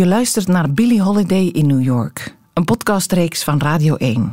Je luistert naar Billie Holiday in New York, een podcastreeks van Radio 1.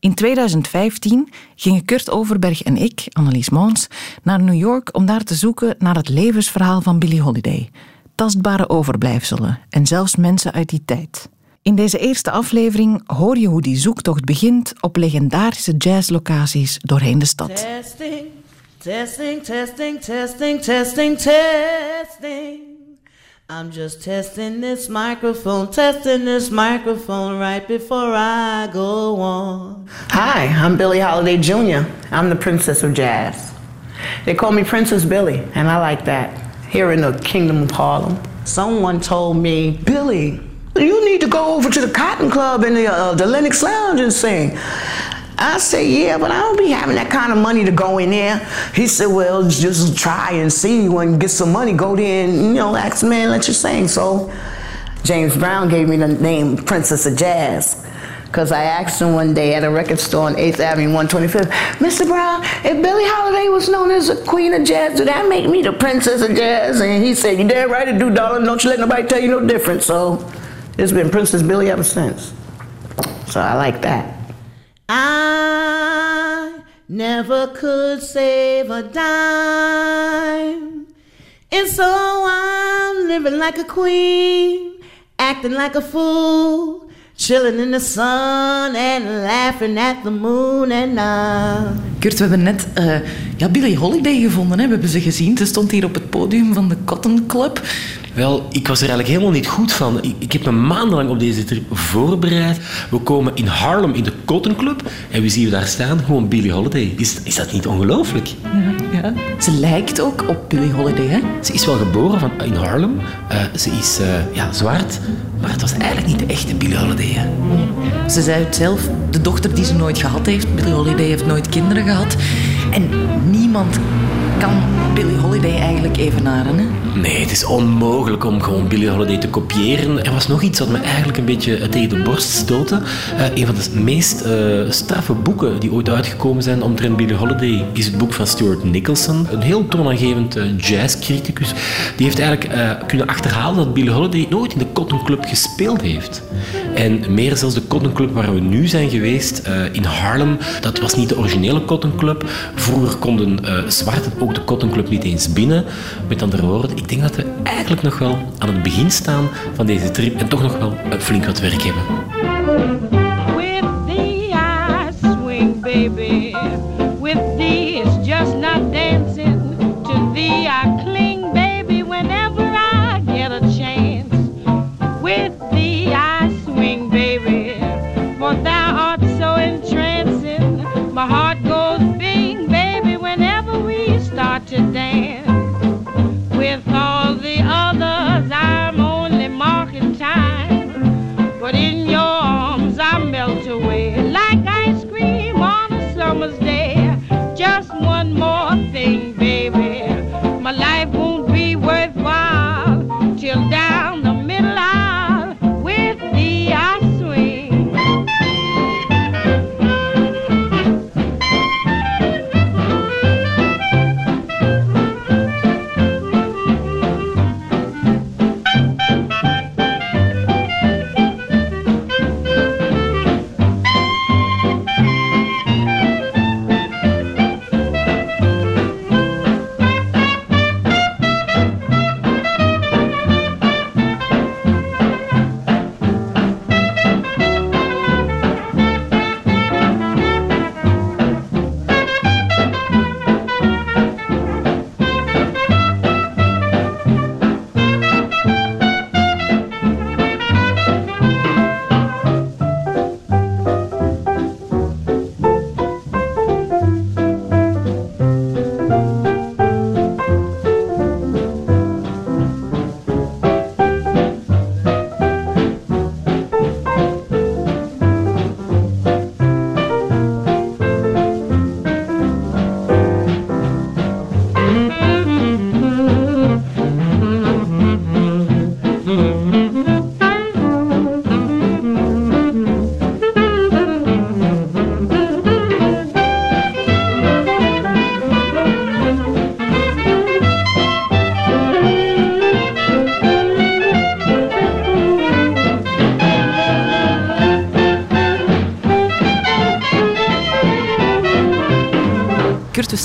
In 2015 gingen Kurt Overberg en ik, Annelies Moons, naar New York om daar te zoeken naar het levensverhaal van Billie Holiday. Tastbare overblijfselen en zelfs mensen uit die tijd. In deze eerste aflevering hoor je hoe die zoektocht begint op legendarische jazzlocaties doorheen de stad. Testing, testing, testing, testing, testing, testing. I'm just testing this microphone, testing this microphone right before I go on. Hi, I'm Billie Holiday Jr. I'm the Princess of Jazz. They call me Princess Billie, and I like that. Here in the Kingdom of Harlem. Someone told me, Billie, you need to go over to the Cotton Club and the, uh, the Lennox Lounge and sing. I said, yeah, but I don't be having that kind of money to go in there. He said, well, just try and see when get some money, go there and, you know, ask the man, let you sing. So James Brown gave me the name Princess of Jazz. Because I asked him one day at a record store on 8th Avenue, 125th, Mr. Brown, if Billie Holiday was known as the queen of jazz, did that make me the princess of jazz? And he said, you damn right it do, darling. Don't you let nobody tell you no different. So it's been Princess Billie ever since. So I like that. I never could save a dime. And so I'm living like a queen, acting like a fool, chilling in the sun and laughing at the moon and night. Kurt, we hebben net uh, ja, Billie Holiday gevonden. Hè? We hebben ze gezien. Ze stond hier op het podium van de Cotton Club. Wel, ik was er eigenlijk helemaal niet goed van. Ik, ik, heb me maandenlang op deze trip voorbereid. We komen in Harlem in de Cotton Club. En wie zien we daar staan? Gewoon Billie Holiday. Is, is dat niet ongelooflijk? Ja, ja, Ze lijkt ook op Billie Holiday, hè? Ze is wel geboren van, in Harlem. Uh, ze is uh, ja, zwart. Maar het was eigenlijk niet de echte Billie Holiday. Hè? Ze zei het zelf, de dochter die ze nooit gehad heeft. Billie Holiday heeft nooit kinderen gehad. En niemand kan Billie Holiday eigenlijk evenaren. Hè? Nee, het is onmogelijk om gewoon Billie Holiday te kopiëren. Er was nog iets wat me eigenlijk een beetje tegen de borst stootte. Uh, een van de meest uh, straffe boeken die ooit uitgekomen zijn omtrent Billie Holiday is het boek van Stuart Nicholson. Een heel toonaangevend uh, jazzcriticus. Die heeft eigenlijk kunnen achterhalen dat Billie Holiday nooit in de Cotton Club gespeeld heeft. En meer zelfs de Cotton Club waar we nu zijn geweest, in Harlem, dat was niet de originele Cotton Club. Vroeger konden zwarten ook de Cotton Club niet eens binnen. Met andere woorden, ik denk dat we eigenlijk nog wel aan het begin staan van deze trip en toch nog wel flink wat werk hebben. With the swing, baby.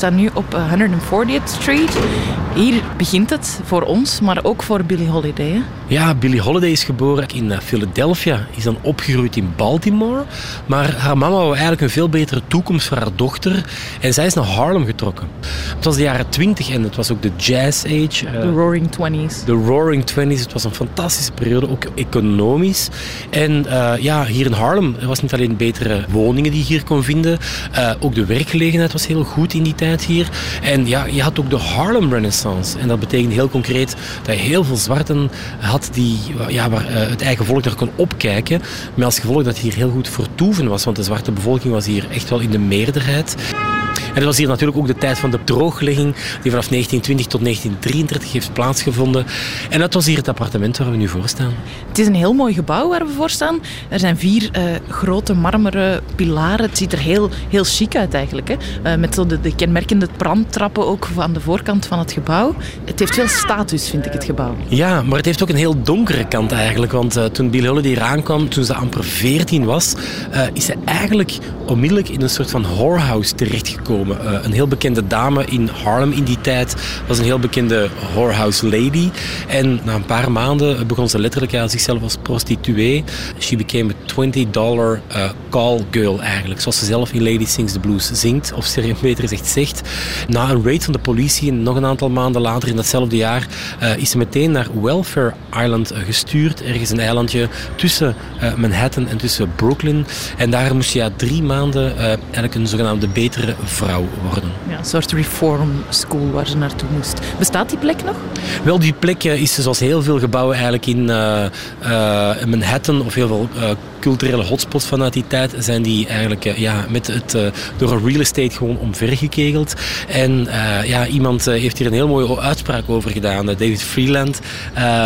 Staan nu op eh, 140th Street. Hier begint het voor ons, maar ook voor Billie Holiday. Hè? Ja, Billie Holiday is geboren in eh, Philadelphia, is dan opgegroeid in Baltimore. Maar haar mama wou eigenlijk een veel betere toekomst voor haar dochter. En zij is naar Harlem getrokken. Het was de jaren 20 en het was ook de jazz age. eh, De Roaring Twenties. de Roaring Twenties. Het was een fantastische periode, ook economisch. En eh, ja, hier in Harlem er was niet alleen betere woningen die je hier kon vinden, eh, ook de werkgelegenheid was heel goed in die tijd hier. En ja, je had ook de Harlem Renaissance. En dat betekent heel concreet dat je heel veel zwarten had die, ja, waar eh, het eigen volk naar kon opkijken. Met als gevolg dat hier heel goed vertoeven was, want de zwarte bevolking was hier echt wel in de meerderheid. En het was hier natuurlijk ook de tijd van de drooglegging, die vanaf 1920 tot 1933 heeft plaatsgevonden. En dat was hier het appartement waar we nu voor staan. Het is een heel mooi gebouw waar we voor staan. Er zijn vier eh, grote marmeren pilaren. Het ziet er heel, heel chic uit eigenlijk. Hè? Eh, met zo de, de kenmerkende brandtrappen ook aan de voorkant van het gebouw. Het heeft veel status, vind ik, het gebouw. Ja, maar het heeft ook een heel donkere kant eigenlijk. Want eh, toen Billie Holiday hier aankwam, toen ze amper 14 was, is ze eigenlijk onmiddellijk in een soort van whorehouse terechtgekomen. Eh, een heel bekende dame in Harlem in die tijd was een heel bekende whorehouse lady. En na een paar maanden begon ze letterlijk ja, zichzelf als prostituee. She became a 20 dollar eh, call girl eigenlijk. Zoals ze zelf in Lady Sings the Blues zingt, of ze beter gezegd zegt. Na een raid van de politie en nog een aantal maanden later in datzelfde jaar eh, is ze meteen naar Welfare Island gestuurd. Ergens een eilandje tussen Manhattan en tussen Brooklyn. En daar moest je ja, drie maanden eigenlijk een zogenaamde betere vrouw worden. Ja, een soort reform school waar ze naartoe moest. Bestaat die plek nog? Wel, die plek eh, is zoals heel veel gebouwen eigenlijk in eh, eh, Manhattan of heel veel culturele hotspots vanuit die tijd zijn die eigenlijk ja, met het, door een real estate gewoon omvergekegeld. En ja, iemand heeft hier een heel mooie uitspraak over gedaan, David Freeland.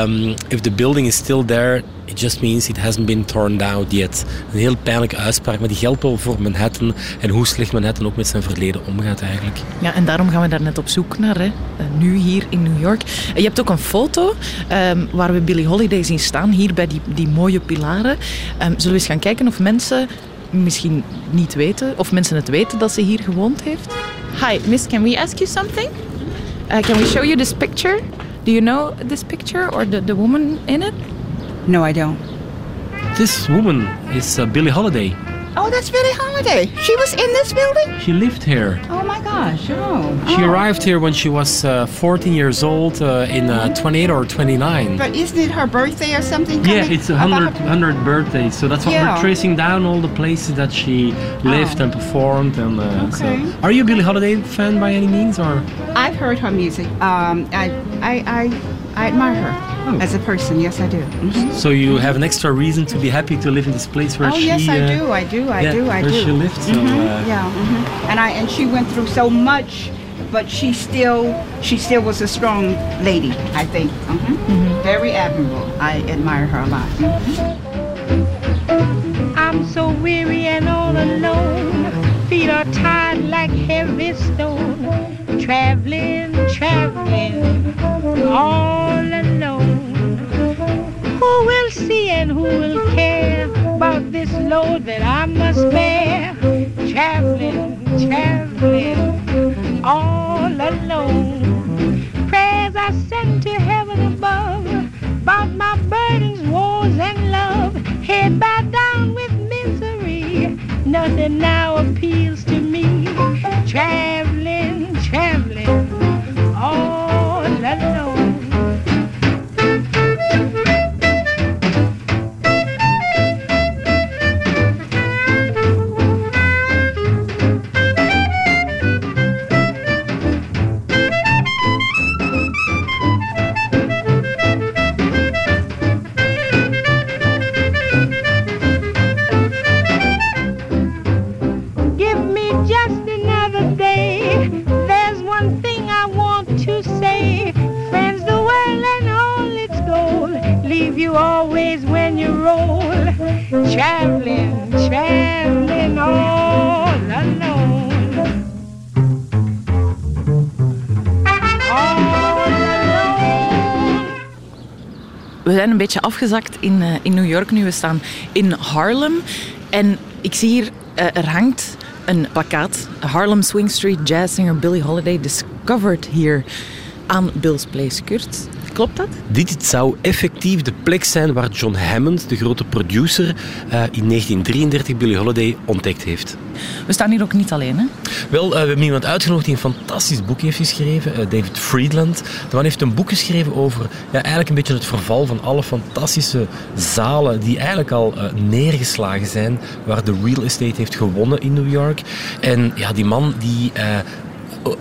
Um, if the building is still there, it just means it hasn't been torn down yet. Een heel pijnlijke uitspraak, maar die geldt wel voor Manhattan en hoe slecht Manhattan ook met zijn verleden omgaat eigenlijk. Ja, en daarom gaan we daar net op zoek naar, hè. Eh, nu hier in New York. En je hebt ook een foto ehm, waar we Billie Holiday zien staan, hier bij die, die mooie pilaren. Ehm, zullen we eens gaan kijken of mensen misschien niet weten, of mensen het weten dat ze hier gewoond heeft? Hi, miss, can we ask you something? Uh, can we show you this picture? Do you know this picture or the, the woman in it? No, I don't. This woman is uh, Billie Holiday. Oh, that's Billie Holiday. She was in this building? She lived here. Oh my gosh. Oh. She oh. arrived here when she was uh, 14 years old, uh, in uh, 28 or 29. But isn't it her birthday or something? Yeah, it's a about 100, her- 100 birthday, so that's what Yeah. we're tracing down all the places that she lived Oh. and performed. And uh, so, Okay. are you a Billie Holiday fan by any means, or I've heard her music. Um, I, I, I, I admire her Oh. as a person. Yes, I do. Mhm. so you have an extra reason to be happy to live in this place where Oh she? yes, I uh, do. I do. I yeah, do. I where do. she lived. So Mhm, uh, yeah. mhm. And I and she went through so much, but she still she still was a strong lady. I think. Mhm. Very admirable. I admire her a lot. I'm so weary and all alone. Feet are tired like heavy stone. Traveling, traveling, all alone. Who will see and who will care about this load that I must bear? Traveling, traveling, all alone. Prayers I send to heaven above about my burdens, woes, and love. Head bowed down with misery. Nothing now appeals to me. Traveling, We zijn een beetje afgezakt in, eh, in New York nu. We staan in Harlem. En ik zie hier, eh, er hangt een plakkaat. Harlem Swing Street jazz singer Billie Holiday discovered hier aan Bill's Place. Kurt, klopt dat? Dit zou effectief de plek zijn waar John Hammond, de grote producer, eh, in 1933 Billie Holiday ontdekt heeft. We staan hier ook niet alleen, hè? Wel, eh, we hebben iemand uitgenodigd die een fantastisch boek heeft geschreven, eh, David Friedland. De man heeft een boek geschreven over ja, eigenlijk een beetje het verval van alle fantastische zalen die eigenlijk al eh, neergeslagen zijn, waar de real estate heeft gewonnen in New York. En ja, die man die eh,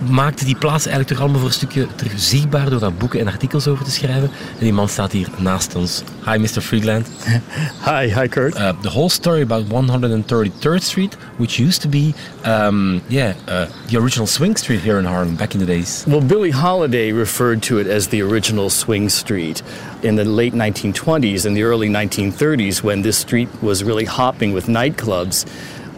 maakte die plaats eigenlijk toch allemaal voor een stukje terug zichtbaar door daar boeken en artikels over te schrijven. En die man staat hier naast ons. Hi, Mr. Friedland. Hi, hi, Kurt. Uh, the whole story about 133rd Street, which used to be, um, yeah, uh, the original swing street here in Harlem back in the days. Well, Billie Holiday referred to it as the original swing street in the late 1920s and the early 1930s when this street was really hopping with nightclubs.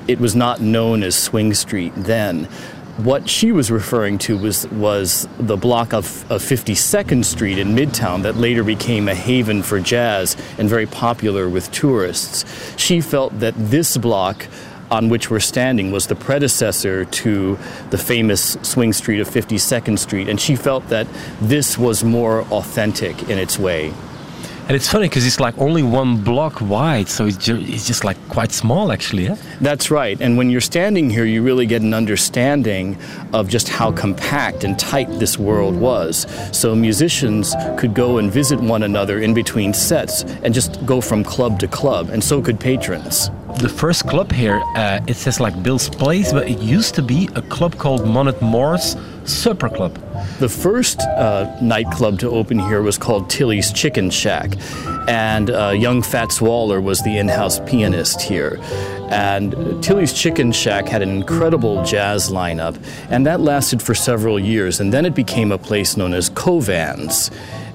It was not known as Swing Street then. What she was referring to was, was the block of, of 52nd Street in Midtown that later became a haven for jazz and very popular with tourists. She felt that this block on which we're standing was the predecessor to the famous swing street of 52nd Street, and she felt that this was more authentic in its way. And it's funny because it's like only one block wide, so it's, ju- it's just like quite small actually. Yeah? That's right. And when you're standing here, you really get an understanding of just how compact and tight this world was. So musicians could go and visit one another in between sets and just go from club to club, and so could patrons. The first club here, uh, it says like Bill's Place, but it used to be a club called Monet Moore's Supper Club. The first uh, nightclub to open here was called Tilly's Chicken Shack, and uh, young Fats Waller was the in house pianist here. And Tilly's Chicken Shack had an incredible jazz lineup, and that lasted for several years. And then it became a place known as Covans.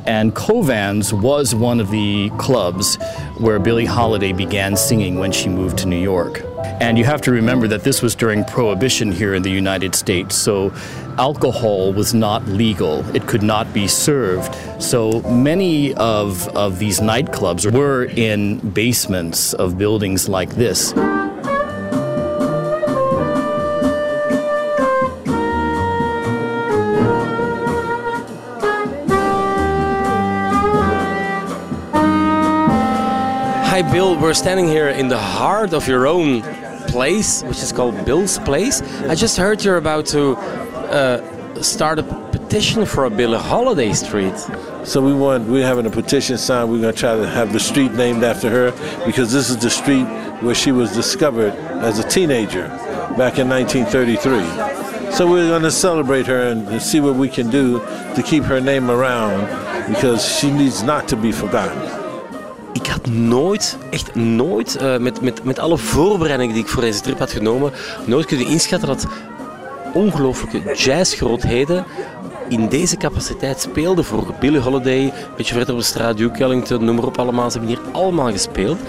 And Covans was one of the clubs where Billie Holiday began singing when she moved to New York. And you have to remember that this was during Prohibition here in the United States, so alcohol was not legal. It could not be served. So many of, of these nightclubs were in basements of buildings like this. Bill. We're standing here in the heart of your own place, which is called Bill's Place. I just heard you're about to uh, start a petition for a Billie Holiday Street. So we want we're having a petition signed. We're going to try to have the street named after her because this is the street where she was discovered as a teenager back in 1933. So we're going to celebrate her and see what we can do to keep her name around because she needs not to be forgotten. Ik had nooit, echt nooit, eh, met, met, met alle voorbereidingen die ik voor deze trip had genomen, nooit kunnen inschatten dat ongelooflijke jazzgrootheden in deze capaciteit speelden voor Billie Holiday, een beetje verder op de straat, Duke Ellington, noem maar op allemaal. Ze hebben hier allemaal gespeeld.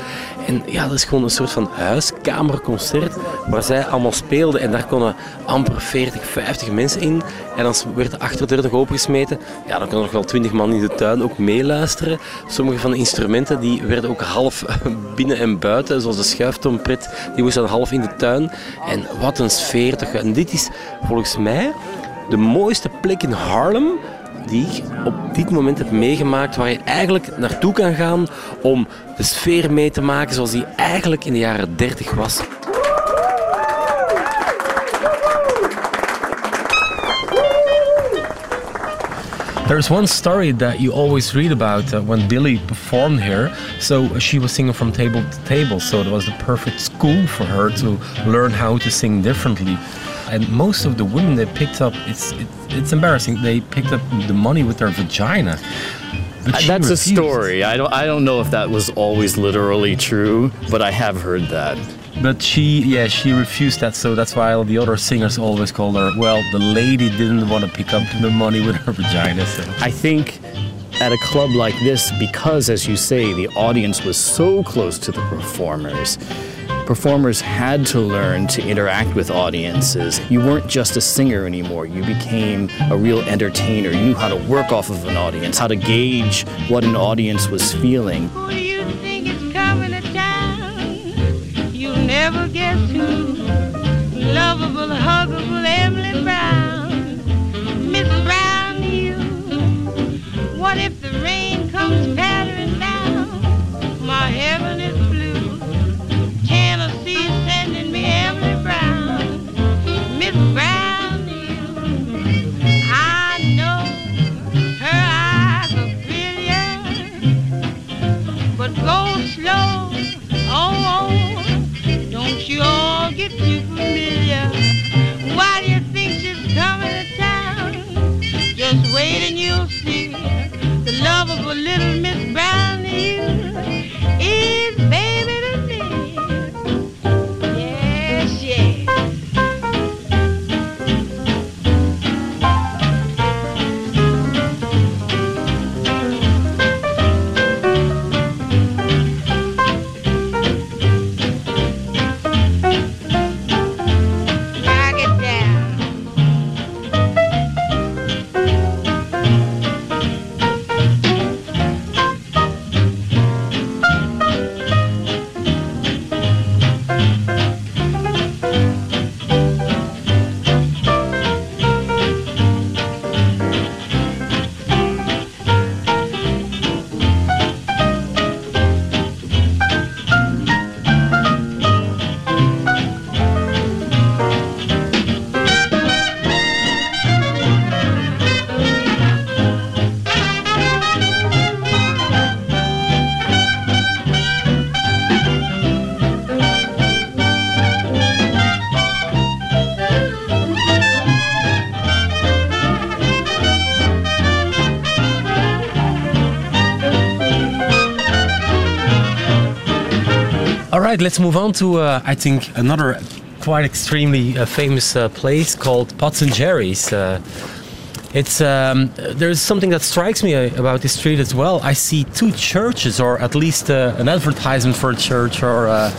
En ja, dat is gewoon een soort van huiskamerconcert waar zij allemaal speelden. En daar konden amper 40, 50 mensen in. En dan werd de achterdeur nog opengesmeten. Ja, dan konden nog wel 20 man in de tuin ook meeluisteren. Sommige van de instrumenten die werden ook half binnen en buiten, zoals de schuiftrompet, die moest dan half in de tuin. En wat een sfeer toch. En dit is volgens mij de mooiste plek in Harlem die ik op dit moment heb meegemaakt, waar je eigenlijk naartoe kan gaan om de sfeer mee te maken zoals die eigenlijk in de jaren 30 was. There's one story that you always read about uh, when Billy performed here. So uh, she was singing from table to table, so it was the perfect school for her to learn how to sing differently. And most of the women they picked up, it's it, it's embarrassing. They picked up the money with their vagina. That's a story. I don't, I don't know if that was always literally true, but I have heard that. But she, yeah, she refused that. So that's why all the other singers always called her. Well, the lady didn't want to pick up the money with her vagina. So. I think at a club like this, because, as you say, the audience was so close to the performers, performers had to learn to interact with audiences. You weren't just a singer anymore, you became a real entertainer. You knew how to work off of an audience, how to gauge what an audience was feeling. Never guess who. lovable, huggable Emily Brown. Right, let's move on to, uh, I think, another quite extremely uh, famous uh, place called Pots and Jerry's. It's um, there's something that strikes me uh, about this street as well. I see two churches, or at least uh, an advertisement for a church, or uh,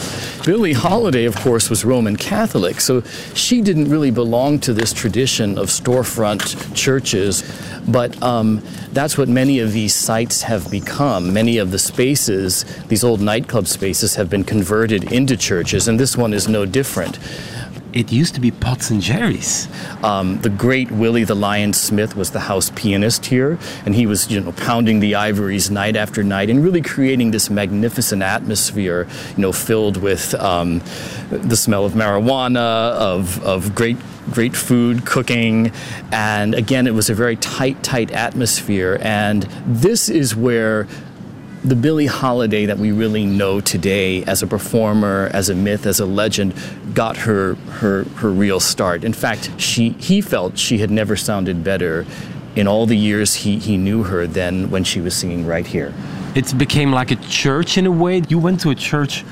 Billie Holiday, of course, was Roman Catholic, so she didn't really belong to this tradition of storefront churches. But um, that's what many of these sites have become. Many of the spaces, these old nightclub spaces, have been converted into churches, and this one is no different. It used to be Pots and Jerry's. Um, the great Willie the Lion Smith was the house pianist here, and he was, you know, pounding the ivories night after night and really creating this magnificent atmosphere, you know, filled with um, the smell of marijuana, of, of great great food, cooking, and again, it was a very tight, tight atmosphere. And this is where the Billie Holiday that we really know today as a performer, as a myth, as a legend, got her her her real start. In fact, she he felt she had never sounded better in all the years he, he knew her than when she was singing right here. It became like a church in a way. You went to a church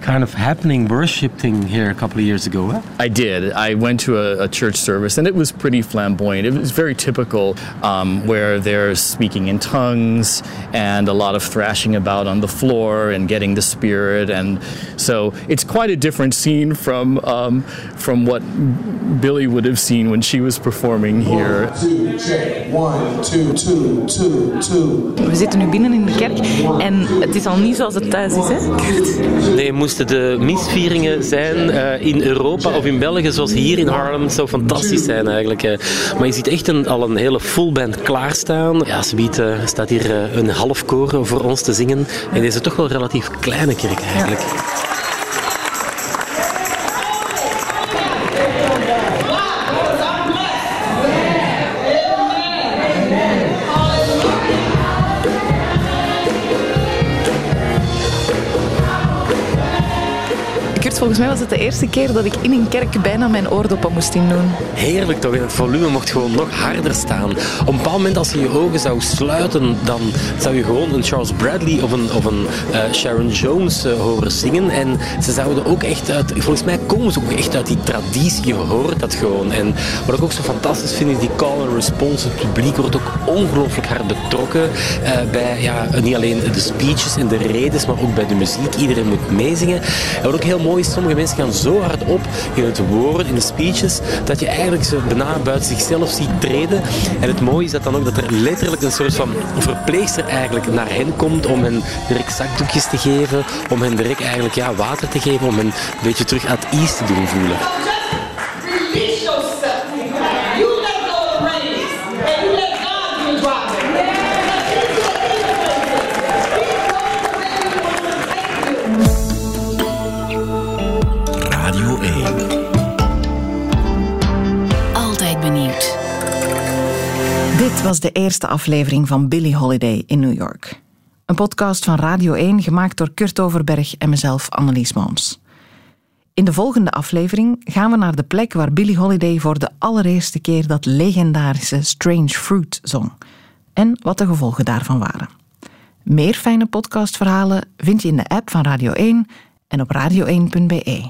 kind of happening, worship thing here a couple of years ago. Huh? I did. I went to a, a church service, and it was pretty flamboyant. It was very typical, um, where there's speaking in tongues and a lot of thrashing about on the floor and getting the spirit, and so it's quite a different scene from um, from what Billy would have seen when she was performing here. Two, check. One, two, two, two, two. We zitten nu binnen in de kerk en het is al niet zoals het thuis is, hè? Nee, moesten de misvieringen zijn eh, in Europa of in België, zoals hier in Harlem, het zou fantastisch zijn eigenlijk. eh. Maar je ziet echt een, al een hele full band klaarstaan. Ja, Sweet eh, staat hier een half koor voor ons te zingen in deze toch wel relatief kleine kerk eigenlijk. Volgens mij was het de eerste keer dat ik in een kerk bijna mijn oordoppen moest indoen. Heerlijk toch, het volume mocht gewoon nog harder staan. Op een bepaald moment, als je je ogen zou sluiten, dan zou je gewoon een Charles Bradley of een, of een eh, Sharon Jones eh, horen zingen. En ze zouden ook echt uit, volgens mij komen ze ook echt uit die traditie, je hoort dat gewoon. En wat ik ook zo fantastisch vind, is die call and response. Het publiek wordt ook ongelooflijk hard betrokken eh, bij ja, niet alleen de speeches en de redes, maar ook bij de muziek. Iedereen moet meezingen. En wat ook heel mooi is, sommige mensen gaan zo hard op in het woord, in de speeches, dat je eigenlijk ze bijna buiten zichzelf ziet treden. En het mooie is dat dan ook dat er letterlijk een soort van verpleegster eigenlijk naar hen komt om hen direct zakdoekjes te geven, om hen direct eigenlijk ja, water te geven, om hen een beetje terug at ease te doen voelen. De eerste aflevering van Billie Holiday in New York. Een podcast van Radio 1 gemaakt door Kurt Overberg en mezelf, Annelies Mooms. In de volgende aflevering gaan we naar de plek waar Billie Holiday voor de allereerste keer dat legendarische Strange Fruit zong. En wat de gevolgen daarvan waren. Meer fijne podcastverhalen vind je in de app van Radio 1 en op radio1.be.